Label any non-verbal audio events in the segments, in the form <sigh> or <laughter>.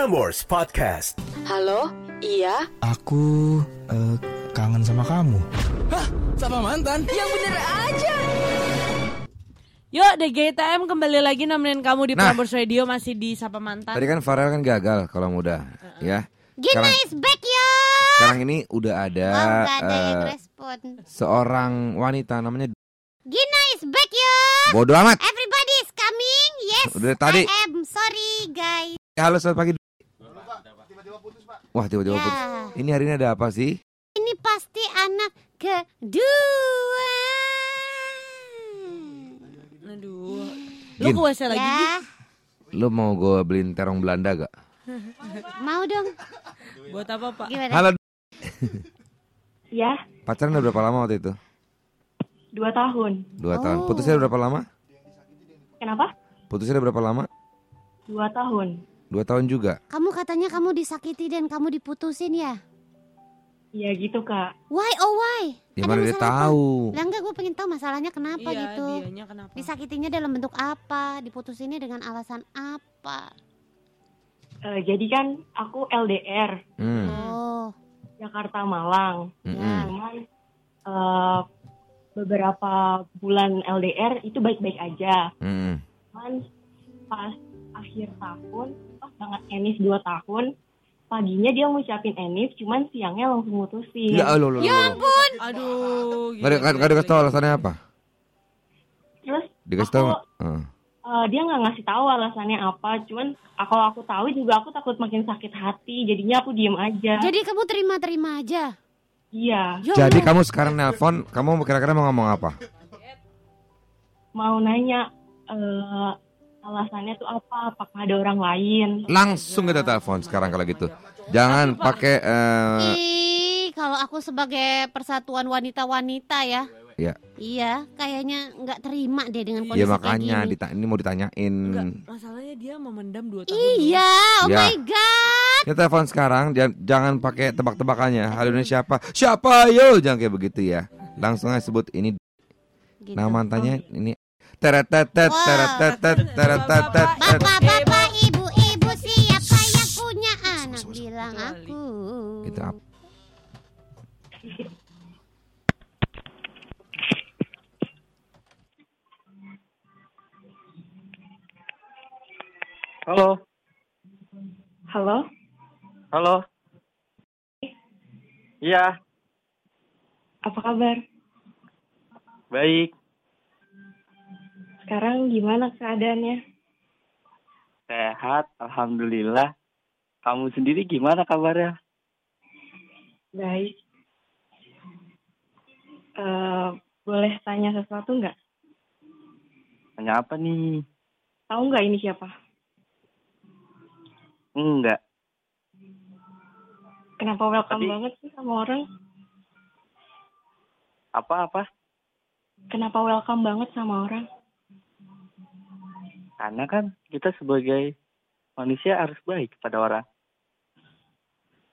Prambors Podcast. Halo, iya, Aku eh, kangen sama kamu. Sama mantan? yang bener aja. Yuk DGTM kembali lagi nemenin kamu di Nah. Prambors Radio masih di Sapa Mantan. Tadi kan Farel kan gagal kalau muda, ya. Gina Sekarang, is back yo. sekarang ini udah ada gak ada eh, respon. seorang wanita namanya Gina is back yo. Bodo amat. Everybody is coming. Yes. Udah tadi. I am sorry guys. Halo selamat pagi. Wah tiba-tiba Ya. putus. Ini hari ini ada apa sih? Ini pasti anak kedua. Aduh. Lu Gin. ke WC lagi? Ya, Lu mau gue beliin terong Belanda gak? mau dong. Buat apa, Pak? Gimana? Halo. Ya, Pacaran udah berapa lama waktu itu? dua tahun. Dua Oh. tahun. Putusnya udah berapa lama? Kenapa? Putusnya udah berapa lama? Dua tahun. Dua tahun juga. Kamu katanya kamu disakiti dan kamu diputusin ya? Iya gitu kak. Why oh why? Gimana dia apa? tahu? Lah enggak gue pengen tahu masalahnya kenapa iya, gitu. dianya kenapa? Disakitinya dalam bentuk apa? Diputusinnya dengan alasan apa? Eh, jadi kan aku LDR Hmm. Oh, Jakarta Malang. Mm-mm. ya. Cuman eh, beberapa bulan LDR itu baik-baik aja. Cuman pas akhir tahun, pas banget Enis dua tahun, paginya dia ngucapin Enis, cuman siangnya langsung mutusin. Ya Allah. Ya ampun. Aduh. Gak ada gak tahu alasannya apa? Terus Dikasih tahu eh, dia nggak ngasih tahu alasannya apa. Cuman kalau aku tahu juga aku takut makin sakit hati. Jadinya aku diem aja. Jadi kamu terima-terima aja. Iya. Ya Jadi kamu sekarang nelpon, kamu kira-kira mau ngomong apa? mau nanya eh, alasannya tuh apa? Apakah ada orang lain? Langsung kita telepon sekarang kalau gitu. Jangan pakai eh, Ih, kalau aku sebagai persatuan wanita-wanita ya. ya, Iya, kayaknya nggak terima deh dengan kondisi ya kayak makanya gini. dita- ini mau ditanyain. Enggak, masalahnya dia memendam dua tahun. Iya, oh Ya. my god. Kita telepon sekarang, jangan, jangan pakai tebak-tebakannya. Halo ini siapa? Siapa yo? Jangan kayak begitu ya. Langsung aja sebut ini Gitu. nama mantannya ini Bapak-bapak, ibu-ibu, siapa yang punya anak? Bilang aku. Itu apa? Halo, Halo? halo. Iya, Apa kabar? baik. Sekarang gimana keadaannya? Sehat, alhamdulillah. Kamu sendiri gimana kabarnya? Baik. Eh, boleh tanya sesuatu nggak? Tanya apa nih? Tahu nggak ini siapa? Enggak. Kenapa welcome Tapi- banget sih sama orang? Apa-apa? Kenapa welcome banget sama orang? Karena kan kita sebagai manusia harus baik kepada orang.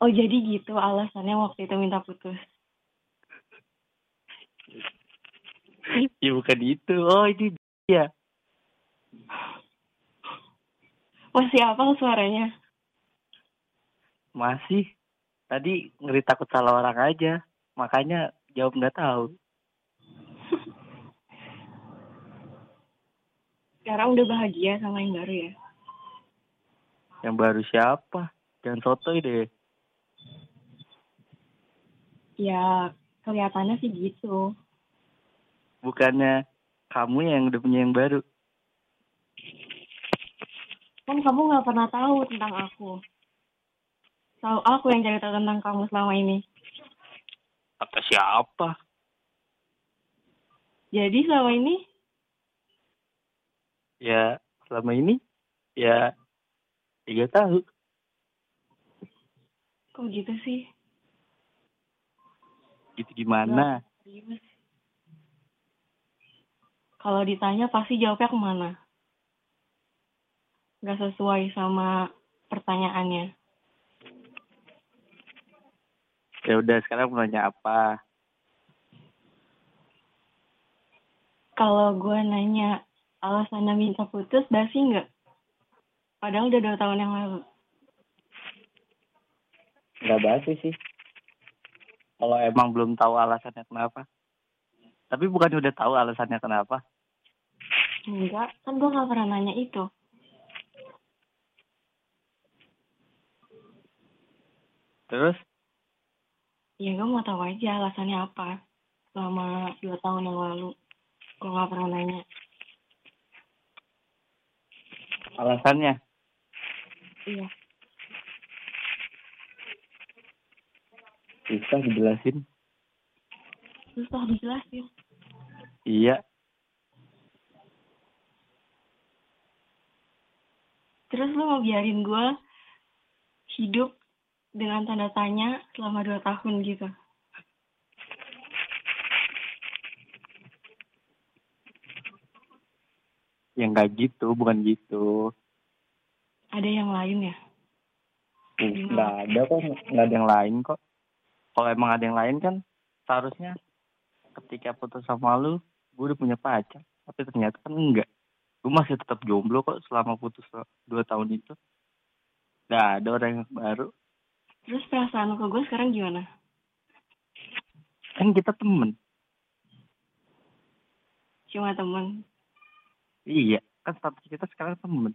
Oh jadi gitu alasannya waktu itu minta putus. <laughs> ya bukan itu. Oh ini dia. Masih apa suaranya? Masih. Tadi ngeri takut salah orang aja. Makanya jawab nggak tahu. Sekarang udah bahagia sama yang baru ya? Yang baru siapa? Jangan sotoy deh. Ya kelihatannya sih gitu. Bukannya kamu yang udah punya yang baru. Kan kamu nggak pernah tahu tentang aku. Tahu aku yang cari tahu tentang kamu selama ini. Kata siapa? Jadi selama ini Ya selama ini ya tiga tahun. kok gitu sih? Gitu gimana? Kalau ditanya pasti jawabnya ke mana? Gak sesuai sama pertanyaannya. Ya udah sekarang mau nanya apa? Kalau gue nanya alasannya minta putus, basi nggak? Padahal udah dua tahun yang lalu. nggak basi sih. Kalau emang belum tahu alasannya kenapa. Tapi bukan udah tahu alasannya kenapa. Enggak, kan gue gak pernah nanya itu. Terus Ya gue mau tahu aja alasannya apa. Selama dua tahun yang lalu. Gue gak pernah nanya. Alasannya Iya. susah dijelasin. Susah dijelasin. Iya, Terus lu mau biarin gue hidup dengan tanda tanya selama dua tahun gitu. Ya nggak gitu, bukan gitu. Ada yang lain ya? Nggak ada kok, nggak ada yang lain kok. Kalau emang ada yang lain kan seharusnya ketika putus sama lu, gue udah punya pacar. Tapi ternyata kan enggak. Gue masih tetap jomblo kok selama putus dua tahun itu. Nggak ada orang yang baru. Terus perasaan ke gue sekarang gimana? Kan kita temen. Cuma temen. Iya, kan status kita sekarang temen.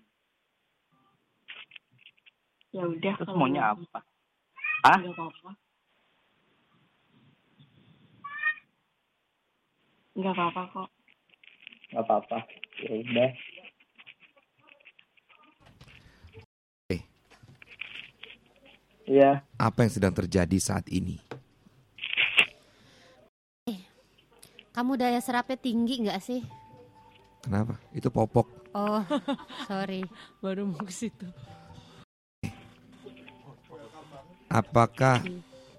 Ya udah. Terus maunya gitu. apa? Hah? Nggak apa-apa. Nggak apa-apa kok. Nggak apa-apa. Ya udah. Eh. Iya. Apa yang sedang terjadi saat ini? Kamu daya serapnya tinggi nggak sih? Kenapa? Itu popok. Oh, sorry. <laughs> Baru mau ke situ. Apakah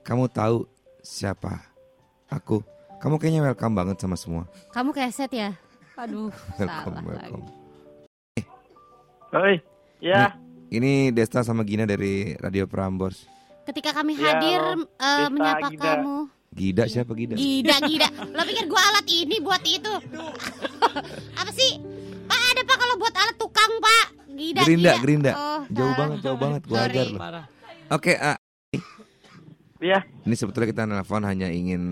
kamu tahu siapa aku? Kamu kayaknya welcome banget sama semua. Kamu keset ya? Aduh, <laughs> Welcome, salah welcome. lagi. Ya. Ini Desta sama Gina dari Radio Prambors. Ketika kami Ya, hadir lo, eh, Desta, menyapa Gida. kamu. Gida siapa Gida? Gida, gida. Lo pikir gua alat ini buat itu? <laughs> Gerinda, gida. Gerinda. Oh, Jauh banget, jauh banget. Gua Sorry. ajar loh. Oke, ah, Iya. ini sebetulnya kita nelfon hanya ingin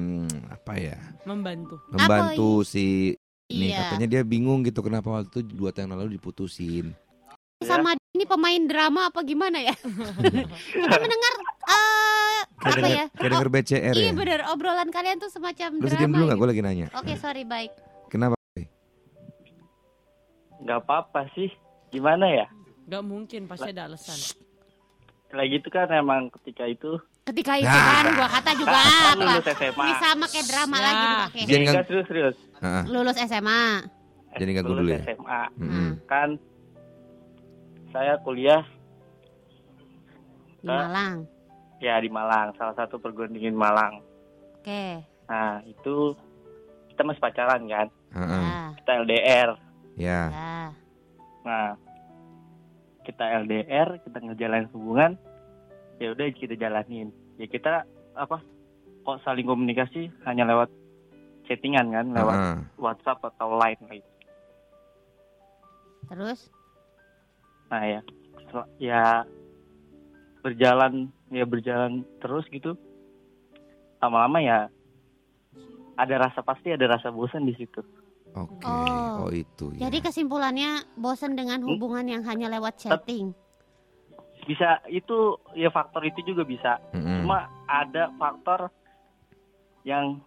apa ya? Membantu. Membantu si ini Iya. katanya dia bingung gitu kenapa waktu itu dua tahun lalu diputusin. Sama ini pemain drama apa gimana ya? <laughs> Kita mendengar eh Kayak apa denger, ya? kayak denger BCR Iya ya. bener obrolan kalian tuh semacam Lu drama. sediam dulu nggak? gitu. Gue lagi nanya. Oke sorry baik. Kenapa? Nggak apa-apa sih. Gimana ya? Gak mungkin, pasti ada alasan. Lagi itu kan emang ketika itu Ketika itu Nah. kan gua kata juga Kan apa? lulus SMA. Ini sama kayak drama Ya. lagi. Jadi nggak- Enggak serius-serius. Heeh. Lulus SMA. Jadi nggak gue Lulus dulu ya? SMA. Mm-mm. Kan saya kuliah di Hah? Malang. ya di Malang, salah satu perguruan tinggi Malang. Oke. Nah, itu kita masih pacaran kan? Heeh. Ya. Kita LDR. Ya. Ya. Nah, kita LDR, kita ngejalanin hubungan, ya udah kita jalanin. Ya kita apa? Kok saling komunikasi hanya lewat chattingan kan, lewat Heeh. WhatsApp atau Line gitu. Terus? Nah ya, ya berjalan ya berjalan terus gitu. Lama-lama ya ada rasa pasti ada rasa bosan di situ. Oke. Oh. Oh itu ya. Jadi kesimpulannya bosan dengan hubungan yang hanya lewat chatting. Bisa itu ya faktor itu juga bisa. Mm-mm. Cuma ada faktor yang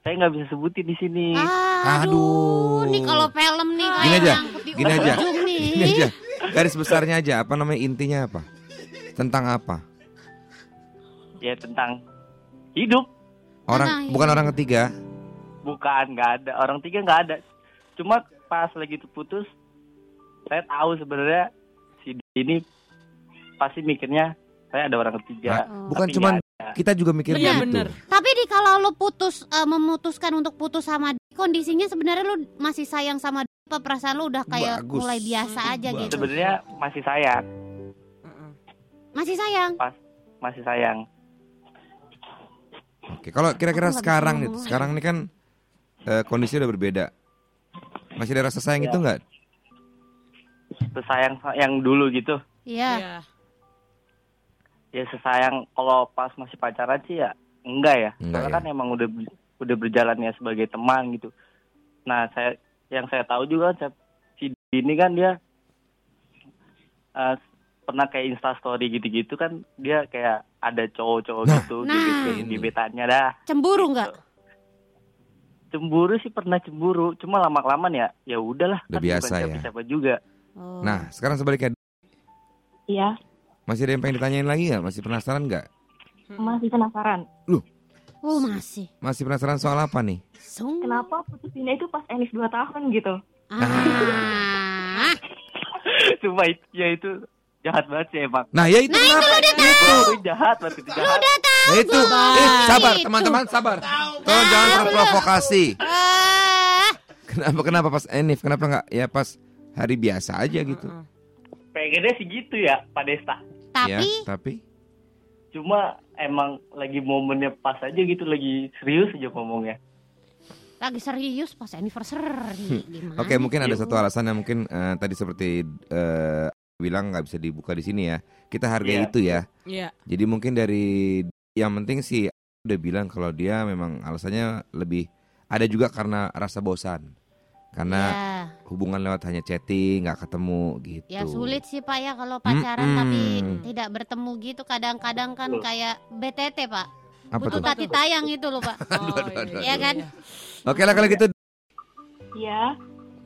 saya nggak bisa sebutin di sini. Aduh, Aduh. nih kalau film nih Gini aja, gini aja. ujung nih. Ini aja. Garis besarnya aja. Apa namanya intinya apa? Tentang apa? Ya tentang hidup. Orang Tentang bukan hidup. orang ketiga. Bukan, nggak ada. Orang tiga nggak ada. Cuma pas lagi itu putus, saya tahu sebenarnya si ini pasti mikirnya saya ada orang ketiga. Oh. Bukan cuman ada. kita juga mikir Iya, gitu. bener. Tapi di kalau lu putus eh, memutuskan untuk putus sama kondisinya sebenarnya lu masih sayang sama dia apa perasaan lu udah kayak Bagus. mulai biasa aja Bagus. gitu. Sebenarnya masih sayang. Masih sayang. masih sayang. Oke, kalau kira-kira sekarang nih, sekarang ini kan eh, kondisi udah berbeda. Masih ada rasa sayang Ya. itu enggak? Sayang yang dulu gitu. Iya. Iya. ya sesayang kalau pas masih pacaran sih ya enggak ya. Enggak Soalnya ya. kan emang udah udah berjalannya sebagai teman gitu. Nah, saya yang saya tahu juga saya, si ini kan dia eh, pernah kayak Insta story gitu-gitu kan dia kayak ada cowok-cowok Nah. gitu Nah. di gebetannya dah. Cemburu nggak? Cemburu sih pernah cemburu, cuma lama-kelamaan ya ya udahlah Udah kan biasa ya. siapa-siapa juga. Oh. Nah, sekarang sebaliknya Iya, masih ada yang pengen ditanyain lagi nggak? Masih penasaran nggak? masih penasaran. Oh masih. Masih penasaran soal apa nih? Sung. Kenapa putusinnya itu pas Enis 2 tahun gitu? Ah. <laughs> Cuma itu, ya itu jahat banget sih emang. Nah, ya itu kenapa? Itu. Itu jahat banget itu jahat. Nah, itu. Eh, sabar, teman-teman, sabar. Tolong jangan terprovokasi. Ah. Kenapa kenapa pas Enif? Kenapa nggak ya pas hari biasa aja gitu? Pengennya sih gitu ya, Pak Desta. Ya, Tapi tapi Cuma emang lagi momennya pas aja gitu, lagi serius aja ngomongnya. lagi serius pas anniversary gimana? Oke, mungkin ada satu alasan yang mungkin eh, tadi seperti eh, bilang nggak bisa dibuka di sini ya. Kita hargai Iya. itu ya. Iya. Jadi mungkin dari yang penting sih udah bilang kalau dia memang alasannya lebih ada juga karena rasa bosan. Karena Ya, hubungan lewat hanya chatting, nggak ketemu gitu. ya sulit sih Pak ya kalau pacaran Mm-mm. tapi tidak bertemu gitu kadang-kadang kan kayak BTT Pak. Apa Butuh tuh? tati tayang itu loh Pak. Oh, iya, iya, Iya kan? Oke lah kalau gitu Iya,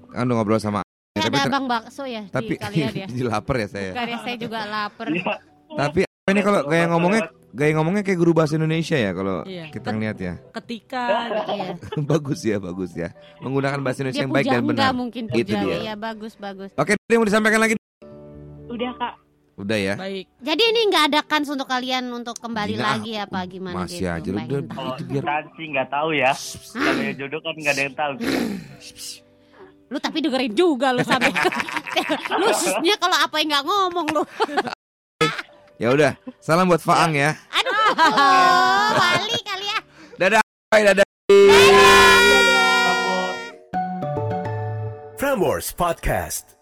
kan udah ngobrol sama Kayak tapi ada abang bakso ya tapi di kalian ya. <laughs> jadi lapar ya saya. Karya saya juga lapar. Iya. Tapi apa ini kalau gaya ngomongnya gaya ngomongnya kayak guru bahasa Indonesia ya kalau Iya. kita ngeliat ya. Ketika Iya. <laughs> bagus ya, bagus ya. Menggunakan bahasa Indonesia Dia yang baik dan benar. mungkin Itu dia. Iya bagus bagus. Oke, ada yang mau disampaikan lagi? udah kak. Udah ya. baik. Jadi ini nggak ada kans untuk kalian untuk kembali Gila, lagi apa gimana masih gitu? aja lu pengen udah. Kalau itu biar kan sih nggak tahu ya. Kalau yang jodoh kan nggak ada yang tahu. Lu tapi dengerin juga lu sampai <laughs> lu susnya kalau apa yang nggak ngomong lu. <laughs> ya udah. Salam buat Faang ya. Aduh, wali kali ya. Dadah. Bye, dadah. Frameworks Podcast.